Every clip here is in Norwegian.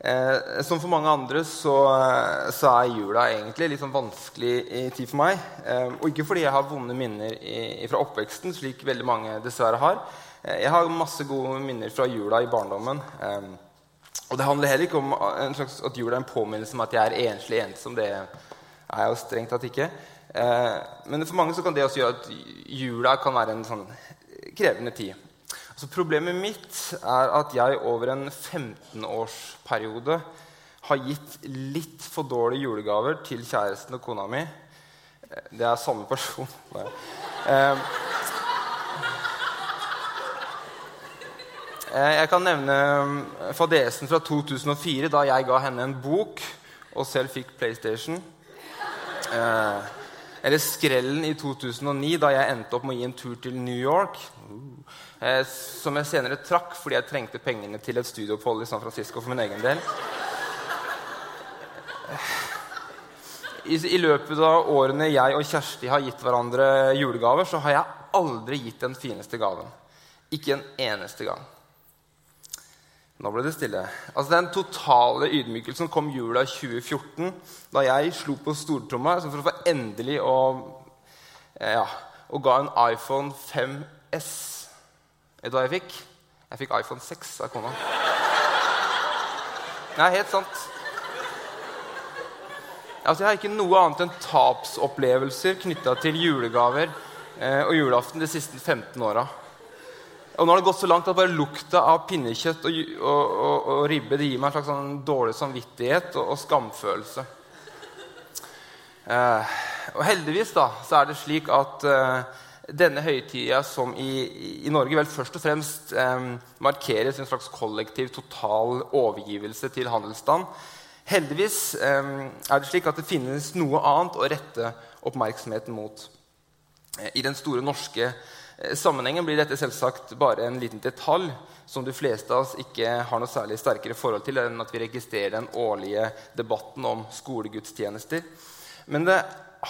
Eh, som for mange andre så, eh, så, er jula egentlig litt sånn vanskelig i tid for meg. Eh, og ikke fordi jeg har vonde minner i, fra oppveksten, slik veldig mange dessverre har. Eh, jeg har masse gode minner fra jula i barndommen. Eh, og det handler heller ikke om slags, at jula er en påminnelse om at jeg er enslig ensom. Det er jeg jo strengt tatt ikke. Eh, men for mange så kan det også gjøre at jula kan være en sånn krevende tid. Så problemet mitt er at jeg over en 15-årsperiode har gitt litt for dårlige julegaver til kjæresten og kona mi. Det er samme person. Eh, eh, jeg kan nevne eh, fadesen fra 2004, da jeg ga henne en bok og selv fikk PlayStation. Eller Skrellen i 2009, da jeg endte opp med å gi en tur til New York. Eh, som jeg senere trakk fordi jeg trengte pengene til et studieopphold i San Francisco for min egen del. I, I, løpet av årene jeg og Kjersti har gitt hverandre julegaver, så har jeg aldri gitt den fineste gaven. Ikke en eneste gang. Nå ble det stille. Altså Den totale ydmykelsen kom jula 2014, da jeg slo på stortromma for å få endelig å, ja, og ga en iPhone 5S. Vet du hva jeg fikk? Jeg fikk iPhone 6 av kona. Nei, helt sant. Altså, Jeg har ikke noe annet enn tapsopplevelser knytta til julegaver eh, og julaften de siste 15 åra. Og nå har det gått så langt at bare lukta av pinnekjøtt og, og, og, og ribbe det gir meg en slags sånn dårlig samvittighet og, skamfølelse. Eh, og heldigvis da, så er det slik at eh, denne høytida, som i, i, Norge vel først og fremst eh, markeres en slags kollektiv, total overgivelse til handelsstand Heldigvis eh, er det slik at det finnes noe annet å rette oppmerksomheten mot. Eh, I den store norske sammenhengen blir dette selvsagt bare en liten detalj som de fleste av oss ikke har noe særlig sterkere forhold til enn at vi registrerer den årlige debatten om skolegudstjenester. Men det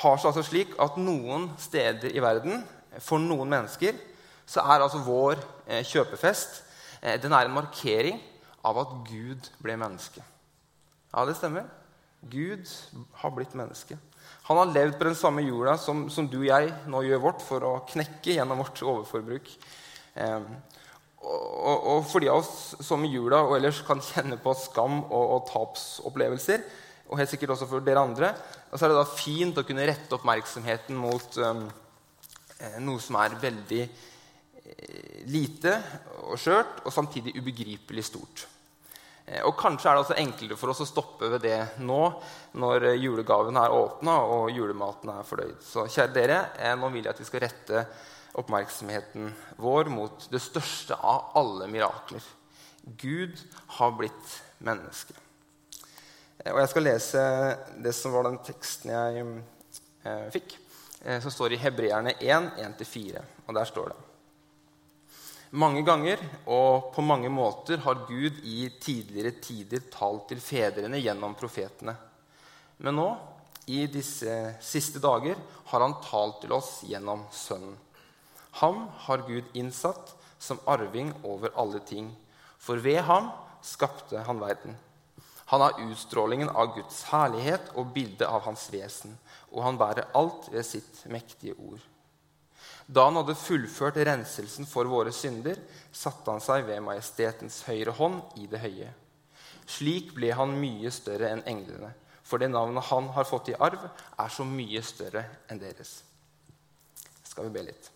har seg altså slik at noen steder i verden, for noen mennesker, så er altså vår eh, kjøpefest eh, den er en markering av at Gud ble menneske. Ja, det stemmer. Gud har blitt menneske. Han har levd på den samme jorda som, som, du og jeg nå gjør vårt for å knekke gjennom vårt overforbruk. Eh, og, og, for de av oss som i jula og ellers kan kjenne på skam og, og tapsopplevelser, og helt sikkert også for dere andre, så er det da fint å kunne rette oppmerksomheten mot um, noe som er veldig eh, lite og skjørt, og samtidig ubegripelig stort. Eh, og Kanskje er det også enklere for oss å stoppe ved det nå, når julegaven er åpna og julematen er fordøyd. Så kjære dere, eh, nå vil jeg at vi skal rette oppmerksomheten vår mot det største av alle mirakler. Gud har blitt menneske. Eh, og Jeg skal lese det som var den teksten jeg fikk, som står i Hebreerne 1, 1-4. Og der står det mange ganger og på mange måter har Gud i tidligere tider talt til fedrene gjennom profetene. Men nå, i disse siste dager, har han talt til oss gjennom Sønnen. Ham har Gud innsatt som arving over alle ting, for ved ham skapte han verden. Han har utstrålingen av Guds herlighet og bildet av hans vesen, og han bærer alt ved sitt mektige ord. Da han hadde fullført renselsen for våre synder, satte han seg ved majestetens høyre hånd i det høye. Slik ble han mye større enn englene, for det navnet han har fått i arv, er så mye større enn deres. Skal vi be litt.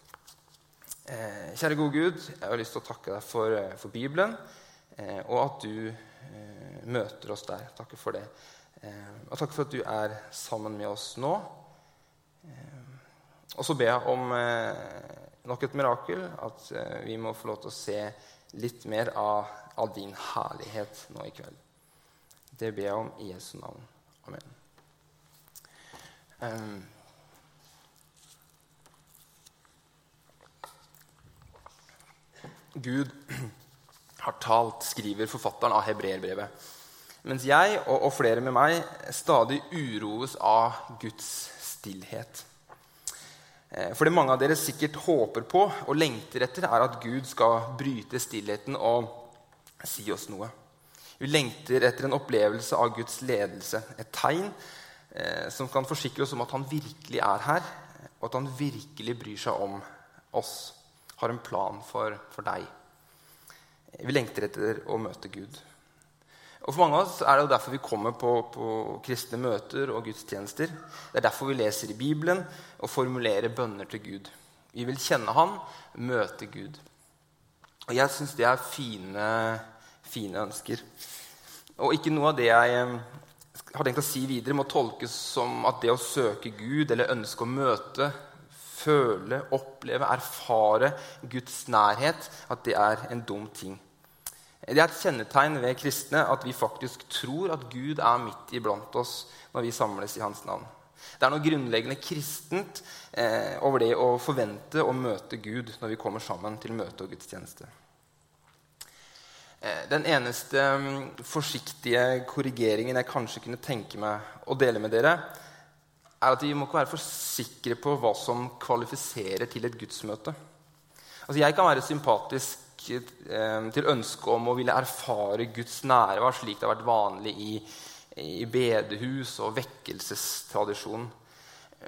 Eh, kjære gode Gud, jeg har lyst til å takke deg for, eh, for Bibelen, eh, og at du eh, møter oss der. Takk for det. Eh, og takk for at du er sammen med oss nå. Og så ber jeg om eh, nok et mirakel, at eh, vi må få lov til å se litt mer av, av, din herlighet nå i kveld. Det ber jeg om i Jesu navn. Amen. Um, Gud har talt, skriver forfatteren av hebreerbrevet. Mens jeg og, og flere med meg stadig uroes av Guds stillhet. Eh, for det mange av dere sikkert håper på og lengter etter, er at Gud skal bryte stillheten og si oss noe. Vi lengter etter en opplevelse av Guds ledelse. Et tegn eh, som kan forsikre oss om at han virkelig er her, og at han virkelig bryr seg om oss. Har en plan for, for deg. Vi lengter etter å møte Gud. Og For mange av oss er det jo derfor vi kommer på, på, kristne møter og gudstjenester. Det er derfor vi leser i Bibelen og formulerer bønner til Gud. Vi vil kjenne Han, møte Gud. Og jeg syns det er fine, fine ønsker. Og ikke noe av det jeg eh, har tenkt å si videre, må tolkes som at det å søke Gud eller ønske å møte, føle, oppleve, erfare Guds nærhet, at det er en dum ting. Det er et kjennetegn ved kristne at vi faktisk tror at Gud er midt iblant oss når vi samles i hans navn. Det er noe grunnleggende kristent eh, over det å forvente å møte Gud når vi kommer sammen til møte og gudstjeneste. Eh, den eneste um, forsiktige korrigeringen jeg kanskje kunne tenke meg å dele med dere, er at vi må ikke være for sikre på hva som kvalifiserer til et gudsmøte. Altså, jeg kan være sympatisk Eh, til ønsket om å ville erfare Guds nærvær, slik det har vært vanlig i, i bedehus og vekkelsestradisjon.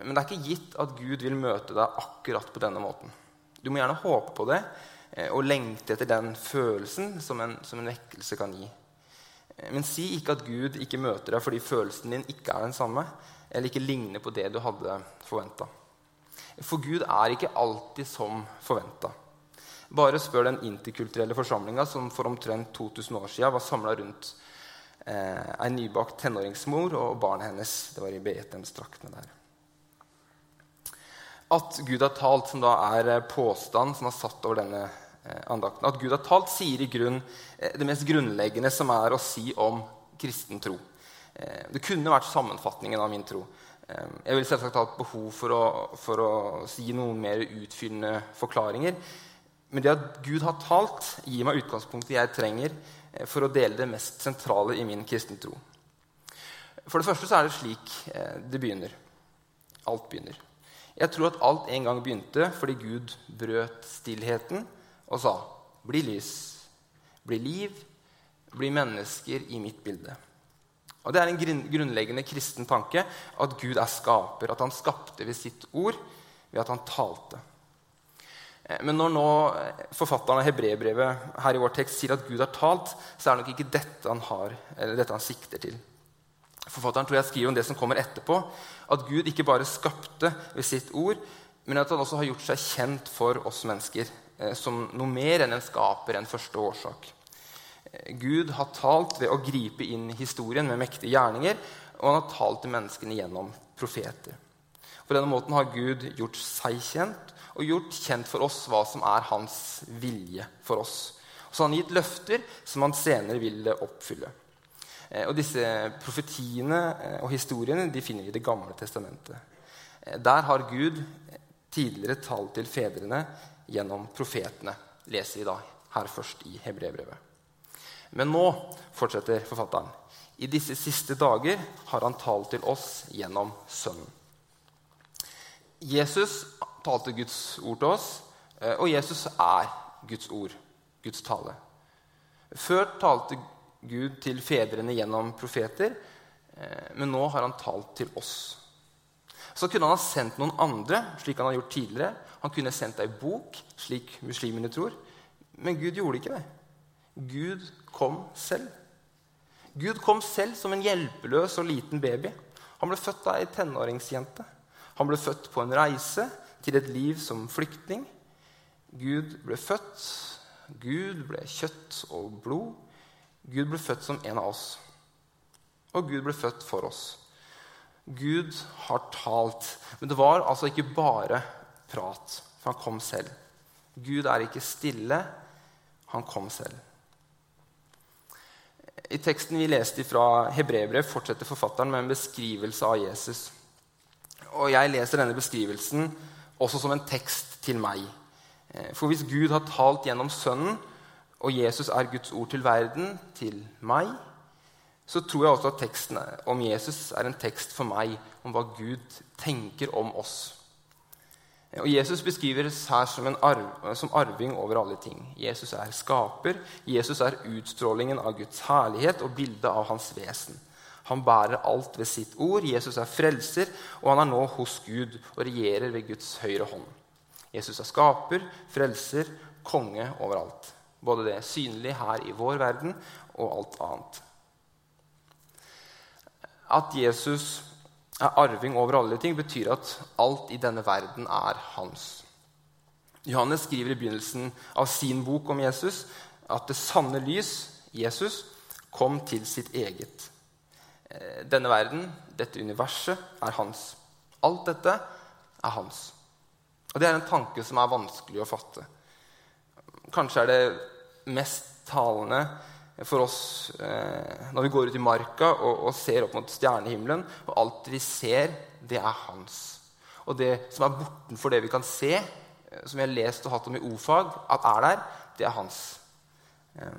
Men det er ikke gitt at Gud vil møte deg akkurat på denne måten. Du må gjerne håpe på det eh, og lengte etter den følelsen som en, som en vekkelse kan gi. Eh, men si ikke at Gud ikke møter deg fordi følelsen din ikke er den samme, eller ikke ligner på det du hadde forventa. For Gud er ikke alltid som forventa. Bare spør den interkulturelle forsamlinga som for omtrent 2000 år siden var samla rundt eh, ei nybakt tenåringsmor og barnet hennes. Det var i Betlehemstraktene der. At Gud har talt, som da er eh, påstand som har satt over denne eh, andakten At Gud har talt, sier i grunn eh, det mest grunnleggende som er å si om kristen tro. Eh, det kunne vært sammenfatningen av min tro. Eh, jeg vil selvsagt ha et behov for å, for å si noen mer utfyllende forklaringer. Men det at Gud har talt, gir meg utgangspunktet jeg trenger eh, for å dele det mest sentrale i min kristne tro. For det første så er det slik eh, det begynner. Alt begynner. Jeg tror at alt en gang begynte fordi Gud brøt stillheten og sa bli lys, bli liv, bli mennesker i mitt bilde. Og Det er en grunnleggende kristen tanke at Gud er skaper, at han skapte ved sitt ord, ved at han talte. Eh, men når nå eh, forfatteren av hebreerbrevet her i vår tekst sier at Gud har talt, så er det nok ikke dette han, har, dette han sikter til. Forfatteren tror jeg skriver om det som kommer etterpå, at Gud ikke bare skapte ved sitt ord, men at han også har gjort seg kjent for oss mennesker eh, som noe mer enn en skaper, en første årsak. Gud har talt ved å gripe inn historien med mektige gjerninger, og han har talt til menneskene gjennom profeter. På denne måten har Gud gjort seg kjent og gjort kjent for oss hva som er hans vilje for oss. Så han har gitt løfter som han senere vil oppfylle. Eh, og Disse profetiene eh, og historiene de finner vi i Det gamle testamentet. Eh, der har Gud tidligere talt til fedrene gjennom profetene, leser vi da her først i hebreerbrevet. Men nå, fortsetter forfatteren, i disse siste dager har han talt til oss gjennom Sønnen. Jesus talte Guds ord til oss, eh, og Jesus er Guds ord, Guds tale. Før talte Gud til fedrene gjennom profeter, eh, men nå har han talt til oss. Så kunne han ha sendt noen andre, slik han har gjort tidligere. Han kunne sendt ei bok, slik muslimene tror. Men Gud gjorde ikke det. Gud kom selv. Gud kom selv som en hjelpeløs og liten baby. Han ble født av ei tenåringsjente. Han ble født på en reise til et liv som flyktning. Gud ble født. Gud ble kjøtt og blod. Gud ble født som en av oss. Og Gud ble født for oss. Gud har talt. Men det var altså ikke bare prat, for han kom selv. Gud er ikke stille. Han kom selv. I teksten vi leste fra Hebrebrev, fortsetter forfatteren med en beskrivelse av Jesus. Og jeg leser denne beskrivelsen også som en tekst til meg. Eh, for hvis Gud har talt gjennom Sønnen, og Jesus er Guds ord til verden, til meg, så tror jeg også at teksten om Jesus er en tekst for meg om hva Gud tenker om oss. Og Jesus beskrives her som, arv, som, arving over alle ting. Jesus er skaper. Jesus er utstrålingen av Guds herlighet og bildet av hans vesen. Han bærer alt ved sitt ord. Jesus er frelser, og han er nå hos Gud og regjerer ved Guds høyre hånd. Jesus er skaper, frelser, konge overalt. Både det synlige her i vår verden og alt annet. At Jesus er arving over alle ting, betyr at alt i denne verden er hans. Johannes skriver i begynnelsen av sin bok om Jesus at det sanne lys, Jesus, kom til sitt eget. Eh, denne verden, dette universet, er hans. Alt dette er hans. Og Det er en tanke som er vanskelig å fatte. Kanskje er det mest talende for oss eh, når vi går ut i marka og, og, ser opp mot stjernehimmelen. Og alt vi ser, det er hans. Og det som er bortenfor det vi kan se, eh, som vi har lest og hatt om i o-fag, at er der, det er hans. Eh.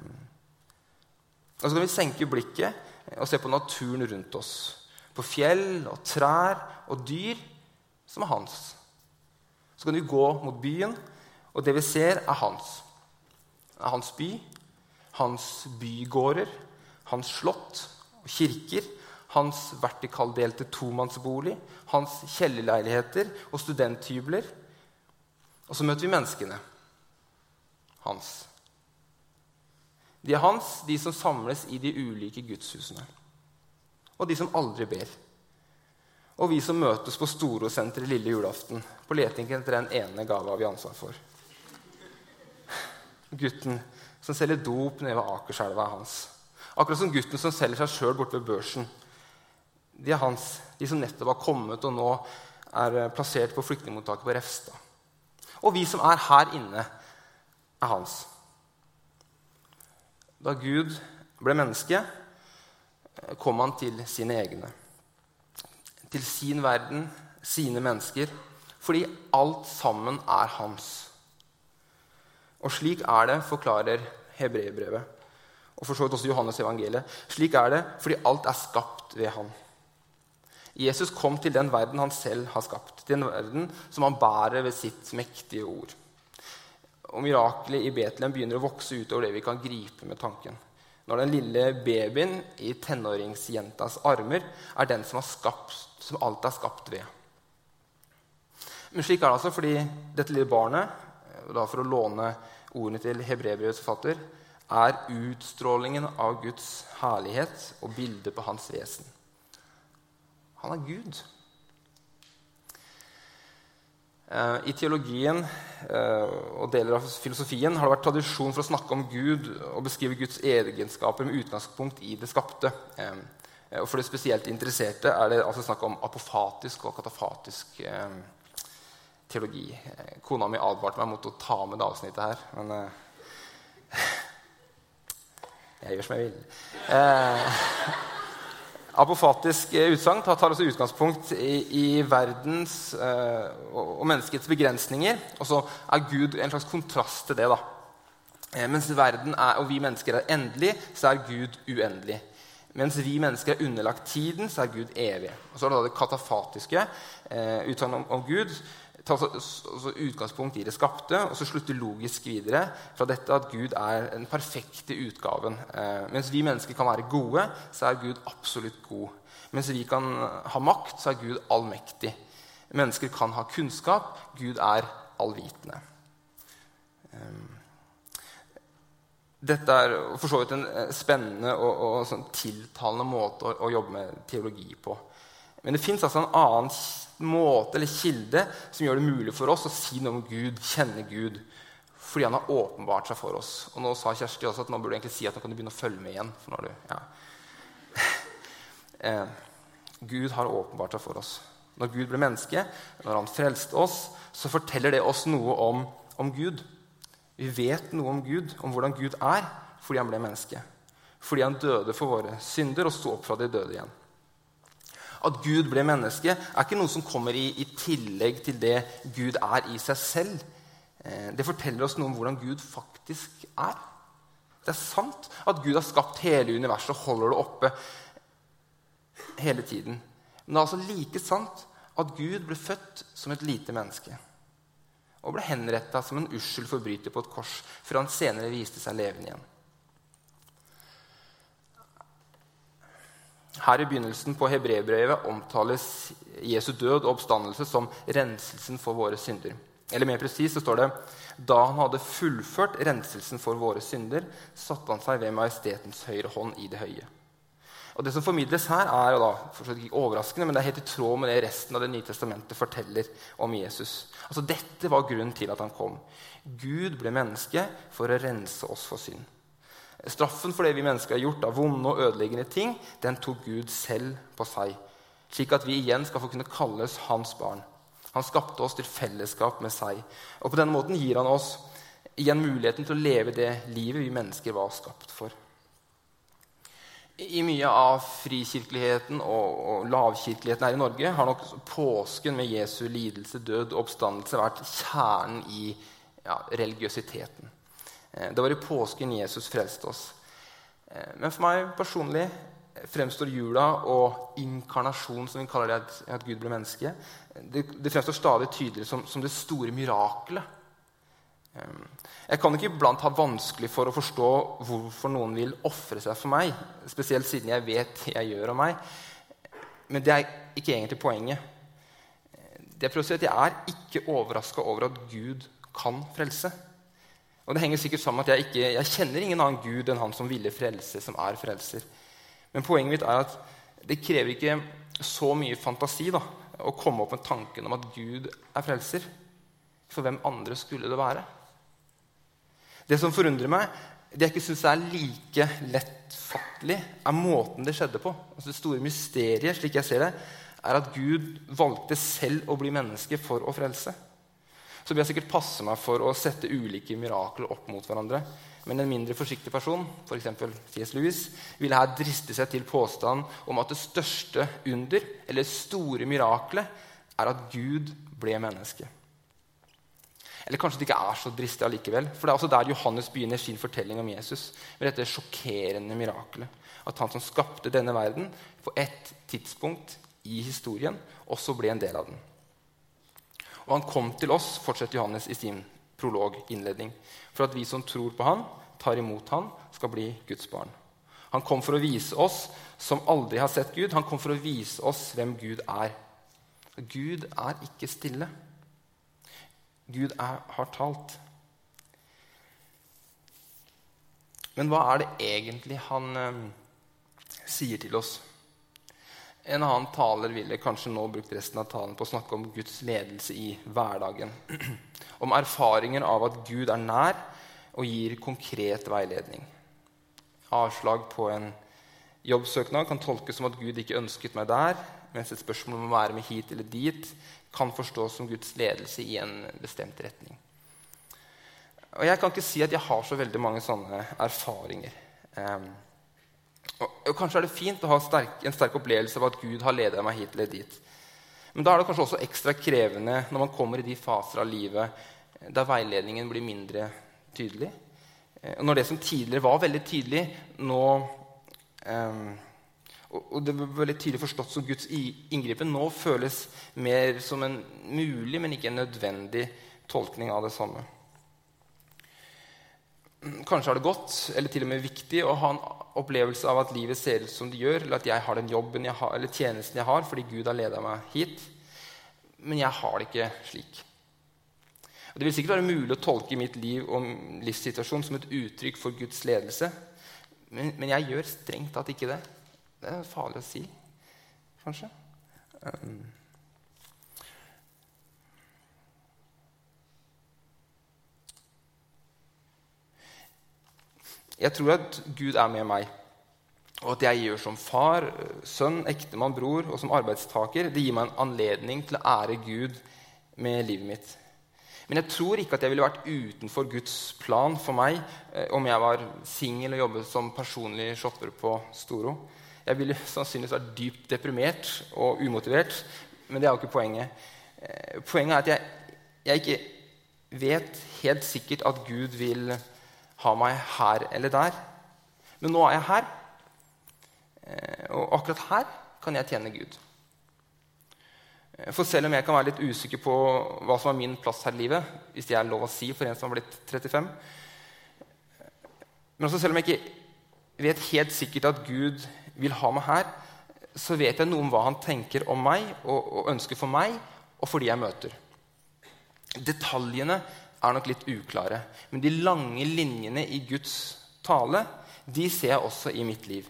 og så kan vi senke blikket og se på naturen rundt oss. På fjell og trær og dyr som er hans. Så kan vi gå mot byen, og det vi ser, er hans. Det er hans by, hans bygårder, hans slott og kirker, hans vertikaldelte tomannsbolig, hans kjellerleiligheter og studenthybler. Og så møter vi menneskene. Hans. De er hans, de som samles i de ulike gudshusene. Og de som aldri ber. Og vi som møtes på Storosenteret lille julaften på leting etter den ene gava vi har ansvar for. Gutten som selger dop nede ved Akerselva, er hans. Akkurat som gutten som selger seg sjøl borte ved børsen. De er hans, de som nettopp har kommet og nå er eh, plassert på flyktningmottaket på Refstad. Og vi som er her inne, er hans. Da Gud ble menneske, kom han til sine egne. Til sin verden, sine mennesker. Fordi alt sammen er hans. Og slik er det, forklarer hebreerbrevet. Og for så vidt også Johannes evangeliet. Slik er det fordi alt er skapt ved han. Jesus kom til den verden han selv har skapt, Til den verden som han bærer ved sitt mektige ord. Og Mirakelet i Betlehem begynner å vokse utover det vi kan gripe med tanken. Når den lille babyen i tenåringsjentas armer er den som, skapt, som alt er skapt ved. Men slik er det altså fordi dette lille barnet, for å låne ordene til hebreerbrevets forfatter, er utstrålingen av Guds herlighet og bildet på hans vesen. Han er Gud. Eh, I teologien eh, og deler av filosofien har det vært tradisjon for å snakke om Gud og beskrive Guds egenskaper med utgangspunkt i det skapte. Eh, og For det spesielt interesserte er det altså snakk om apofatisk og katafatisk teologi. Kona mi advarte meg mot å ta med det avsnittet her, men Jeg gjør som jeg vil. Apofatisk utsagn tar også utgangspunkt i, i verdens eh, og, menneskets begrensninger. Og så er Gud en slags kontrast til det. da. Mens verden er, og vi mennesker er endelig, så er Gud uendelig. Mens vi mennesker er underlagt tiden, så er Gud evig. Og så er det da det katafatiske eh, utsagnet om, om Gud, tar altså utgangspunkt i det skapte, og så slutter logisk videre fra dette at Gud er den perfekte utgaven. Eh, mens vi mennesker kan være gode, så er Gud absolutt god. Mens vi kan ha makt, så er Gud allmektig. Mennesker kan ha kunnskap. Gud er allvitende. Eh, dette er for så vidt en eh, spennende og, og sånn tiltalende måte å, å jobbe med teologi på. Men det fins altså en annen måte eller kilde som gjør det mulig for oss å si noe om Gud, kjenne Gud. Fordi han har åpenbart seg for oss. Og nå sa Kjersti også at nå burde du egentlig si at nå kan du begynne å følge med igjen. for når du, ja. eh, Gud har åpenbart seg for oss. Når Gud ble menneske, når han frelste oss, så forteller det oss noe om, om Gud. Vi vet noe om Gud, om hvordan Gud er, fordi han ble menneske. Fordi han døde for våre synder og sto opp fra de døde igjen. At Gud ble menneske, er ikke noe som kommer i, i tillegg til det Gud er i seg selv. Eh, det forteller oss noe om hvordan Gud faktisk er. Det er sant at Gud har skapt hele universet og holder det oppe hele tiden. Men det er altså like sant at Gud ble født som et lite menneske. og ble henretta som en ussel forbryter på et kors, før han senere viste seg levende igjen. Her i begynnelsen på Hebrebrevet omtales Jesu død og oppstandelse som renselsen for våre synder. Eller mer presis så står det da han hadde fullført renselsen for våre synder, satte han seg ved majestetens høyre hånd i det høye. Og Det som formidles her, er jo da, ikke overraskende, men det er helt i tråd med det resten av Det nye testamentet forteller om Jesus. Altså Dette var grunnen til at han kom. Gud ble menneske for å rense oss for synd. Straffen for det vi mennesker har gjort av vonde og ødeleggende ting, den tok Gud selv på seg, slik at vi igjen skal få kunne kalles hans barn. Han skapte oss til fellesskap med seg. Og På denne måten gir han oss igjen muligheten til å leve det livet vi mennesker var skapt for. I mye av frikirkeligheten og, lavkirkeligheten her i Norge har nok påsken med Jesu lidelse, død og oppstandelse vært kjernen i ja, religiøsiteten. Eh, det var i påsken Jesus frelste oss. Eh, men for meg personlig fremstår jula og inkarnasjon, som vi kaller det, at Gud ble menneske, det, det fremstår stadig tydeligere som, som det store mirakelet. Jeg kan ikke iblant ha vanskelig for å forstå hvorfor noen vil ofre seg for meg, spesielt siden jeg vet det jeg gjør av meg. Men det er ikke egentlig poenget. Det Jeg prøver å si at jeg er ikke overraska over at Gud kan frelse. Og Det henger sikkert sammen med at jeg, ikke, jeg kjenner ingen annen Gud enn han som ville frelse, som er frelser. Men poenget mitt er at det krever ikke så mye fantasi da, å komme opp med tanken om at Gud er frelser. For hvem andre skulle det være? Det som forundrer meg, det jeg ikke syns er like lettfattelig, er måten det skjedde på. Altså det store mysteriet, slik jeg ser det, er at Gud valgte selv å bli menneske for å frelse. Så vil jeg sikkert passe meg for å sette ulike mirakler opp mot hverandre. Men en mindre forsiktig person, f.eks. C.S. Lewis, ville her driste seg til påstanden om at det største under, eller store miraklet, er at Gud ble menneske. Eller kanskje det ikke er så dristig allikevel. For det er også der Johannes begynner sin fortelling om Jesus. Med dette sjokkerende mirakelet. At han som skapte denne verden, på ett tidspunkt i historien også ble en del av den. Og han kom til oss, fortsetter Johannes i sin prolog-innledning, for at vi som tror på han, tar imot han, skal bli Guds barn. Han kom for å vise oss som aldri har sett Gud. Han kom for å vise oss hvem Gud er. Gud er ikke stille. Gud er, har talt. Men hva er det egentlig han eh, sier til oss? En annen taler ville kanskje nå brukt resten av talen på å snakke om Guds ledelse i hverdagen. Om erfaringen av at Gud er nær og gir konkret veiledning. Avslag på en jobbsøknad kan tolkes som at Gud ikke ønsket meg der, mens et spørsmål om å være med hit eller dit kan forstås som Guds ledelse i en bestemt retning. Og Jeg kan ikke si at jeg har så veldig mange sånne erfaringer. Um, og, Kanskje er det fint å ha sterk, en sterk opplevelse av at Gud har ledet meg hit eller dit. Men da er det kanskje også ekstra krevende når man kommer i de faser av livet der veiledningen blir mindre tydelig. Og når det som tidligere var veldig tydelig, nå um, og det var veldig tydelig forstått som Guds inngripen, nå føles mer som en mulig, men ikke en nødvendig tolkning av det samme. Kanskje er det godt eller til og med viktig å ha en opplevelse av at livet ser ut som det gjør, eller at jeg har den jobben jeg har, eller tjenesten jeg har fordi Gud har leda meg hit. Men jeg har det ikke slik. Og det vil sikkert være mulig å tolke mitt liv og livssituasjon som et uttrykk for Guds ledelse, men, men jeg gjør strengt tatt ikke det. Det er farlig å si, kanskje. Um. Jeg tror at Gud er med meg, og at jeg gjør som far, sønn, ektemann, bror og som arbeidstaker, det gir meg en anledning til å ære Gud med livet mitt. Men jeg tror ikke at jeg ville vært utenfor Guds plan for meg eh, om jeg var singel og jobbet som personlig shopper på Storo. Jeg ville sannsynligvis vært dypt deprimert og umotivert, men det er jo ikke poenget. Eh, poenget er at jeg, jeg ikke vet helt sikkert at Gud vil ha meg her eller der. Men nå er jeg her, eh, og akkurat her kan jeg tjene Gud. For selv om jeg kan være litt usikker på hva som er min plass her i livet, hvis det er lov å si for en som har blitt 35 Men også selv om jeg ikke vet helt sikkert at Gud vil ha meg her, så vet jeg noe om hva han tenker om meg og, og ønsker for meg og for de jeg møter. Detaljene er nok litt uklare, men de lange linjene i Guds tale de ser jeg også i mitt liv.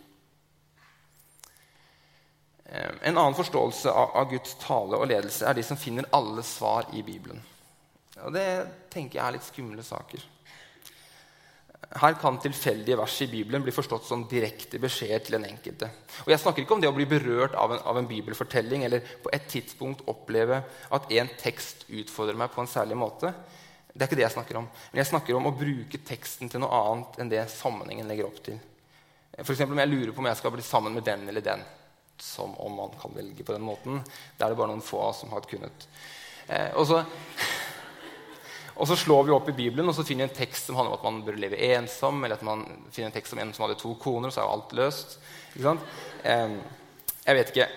En annen forståelse av Guds tale og ledelse er de som finner alle svar i Bibelen. Og Det tenker jeg er litt skumle saker. Her kan tilfeldige vers i Bibelen bli forstått som direkte beskjeder til den enkelte. Og Jeg snakker ikke om det å bli berørt av en, av en bibelfortelling eller på et tidspunkt oppleve at en tekst utfordrer meg på en særlig måte. Det er ikke det jeg snakker om. Men jeg snakker om å bruke teksten til noe annet enn det sammenhengen legger opp til. F.eks. om jeg lurer på om jeg skal bli sammen med den eller den. Som om man kan velge på den måten. Det er det bare noen få av som har kunnet. Eh, og, så, og så slår vi opp i Bibelen og så finner vi en tekst som handler om at man bør leve ensom, eller at man finner en tekst om en som hadde to koner, og så er jo alt løst. Eh, jeg vet ikke.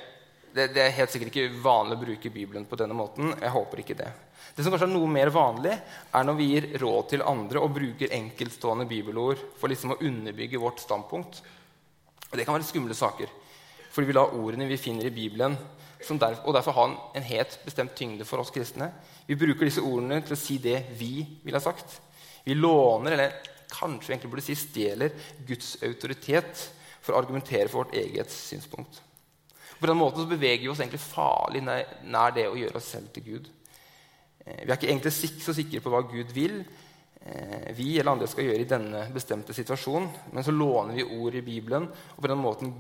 Det, det, er helt sikkert ikke vanlig å bruke Bibelen på denne måten. Jeg håper ikke det. Det som kanskje er noe mer vanlig, er når vi gir råd til andre og bruker enkeltstående bibelord for liksom å underbygge vårt standpunkt. Og Det kan være skumle saker, fordi vi lar ordene vi finner i Bibelen, der, og derfor ha en, helt bestemt tyngde for oss kristne. Vi bruker disse ordene til å si det vi ville ha sagt. Vi låner, eller kanskje vi egentlig burde si stjeler, Guds autoritet for å argumentere for vårt eget synspunkt. På den måten beveger vi oss egentlig farlig nær det å gjøre oss selv til Gud. Eh, vi er ikke egentlig så sikre på hva Gud vil eh, vi eller andre skal gjøre i denne bestemte situasjonen. Men så låner vi ord i Bibelen og på den måten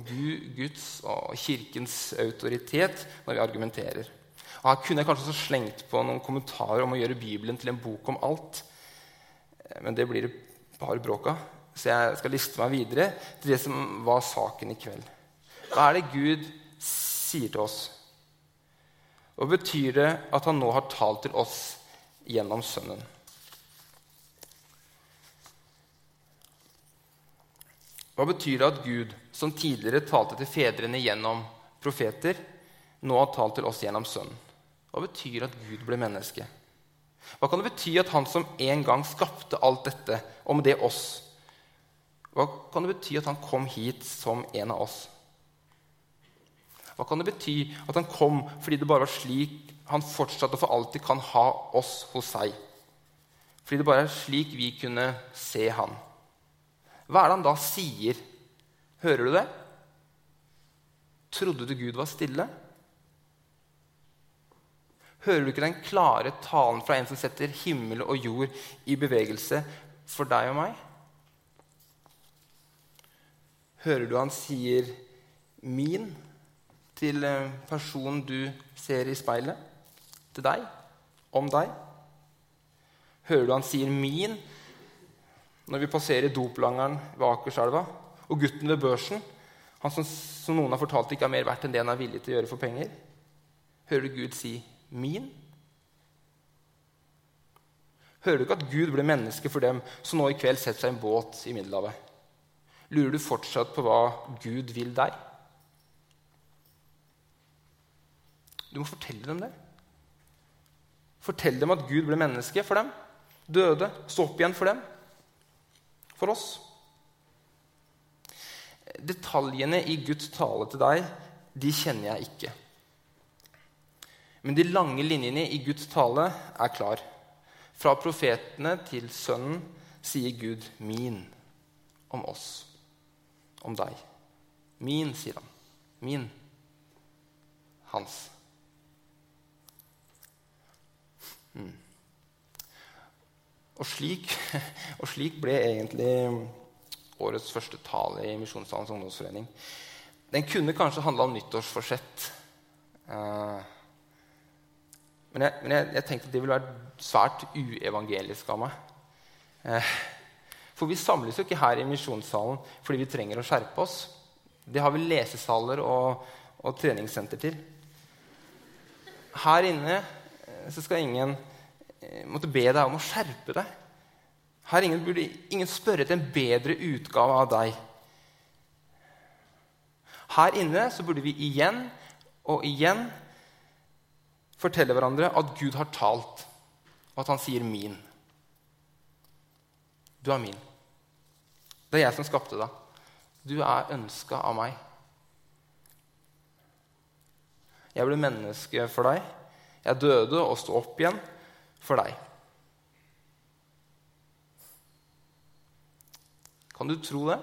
Guds og Kirkens autoritet når vi argumenterer. Og Her kunne jeg kanskje også slengt på noen kommentarer om å gjøre Bibelen til en bok om alt. Eh, men det blir det bare bråk av. Så jeg skal liste meg videre til det som var saken i kveld. Hva er det Gud sier til oss? Og betyr det at han nå har talt til oss gjennom Sønnen? Hva betyr det at Gud, som tidligere talte til fedrene gjennom profeter, nå har talt til oss gjennom Sønnen? Hva betyr at Gud ble menneske? Hva kan det bety at han som en gang skapte alt dette, med det oss Hva kan det bety at han kom hit som en av oss? Hva kan det bety at han kom fordi det bare var slik han fortsatt og for alltid kan ha oss hos seg? Fordi det bare er slik vi kunne se han. Hva er det han da sier? Hører du det? Trodde du Gud var stille? Hører du ikke den klare talen fra en som setter himmel og jord i bevegelse for deg og meg? Hører du han sier 'min'? Til eh, personen du ser i speilet, til deg, om deg? Hører du han sier 'min' når vi passerer doplangeren ved Akerselva? Og gutten ved børsen, han som, som, noen har fortalt ikke er mer verdt enn det han er villig til å gjøre for penger? Hører du Gud si 'min'? Hører du ikke at Gud ble menneske for dem som nå i kveld setter seg i en båt i Middelhavet? Lurer du fortsatt på hva Gud vil deg? Du må fortelle dem det. Fortell dem at Gud ble menneske for dem. Døde, sto opp igjen for dem. For oss. Detaljene i Guds tale til deg, de kjenner jeg ikke. Men de lange linjene i Guds tale er klar. Fra profetene til Sønnen sier Gud 'min' om oss, om deg. Min, sier han. Min. Hans. Mm. Og, slik, og slik, ble egentlig årets første tale i Misjonssalens ungdomsforening. Den kunne kanskje handla om nyttårsforsett. Uh, men, jeg, men jeg, jeg, tenkte at det ville vært svært uevangelisk av meg. Uh, for vi samles jo ikke her i misjonssalen fordi vi trenger å skjerpe oss. Det har vi lesesaler og, og treningssenter til. Her inne så skal ingen eh, måtte be deg om å skjerpe deg. Her ingen burde ingen spørre etter en bedre utgave av deg. Her inne så burde vi igjen og igjen fortelle hverandre at Gud har talt, og at han sier 'min'. Du er min. Det er jeg som skapte deg. Du er ønska av meg. Jeg ble menneske for deg. Jeg døde og sto opp igjen for deg. Kan du tro det?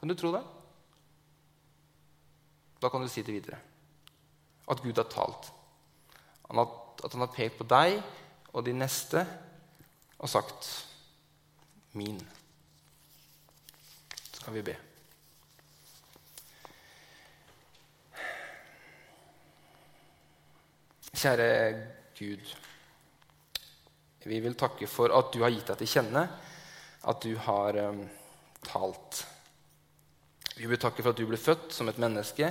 Kan du tro det? Da kan du si det videre. At Gud har talt. At han har pekt på deg og de neste og sagt 'min'. Så kan vi be. Kjære Gud. Vi vil takke for at du har gitt deg til kjenne, at du har um, talt. Vi vil takke for at du ble født som et menneske,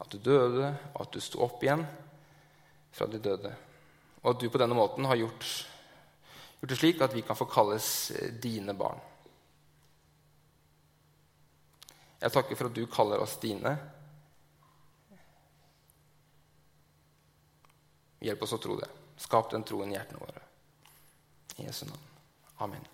at du døde, og at du sto opp igjen fra de døde. Og at du på denne måten har gjort, gjort det slik at vi kan få kalles eh, dine barn. Jeg takker for at du kaller oss dine. Hjelp oss å tro det. Skap den troen i hjertene våre. I Jesu navn. Amen.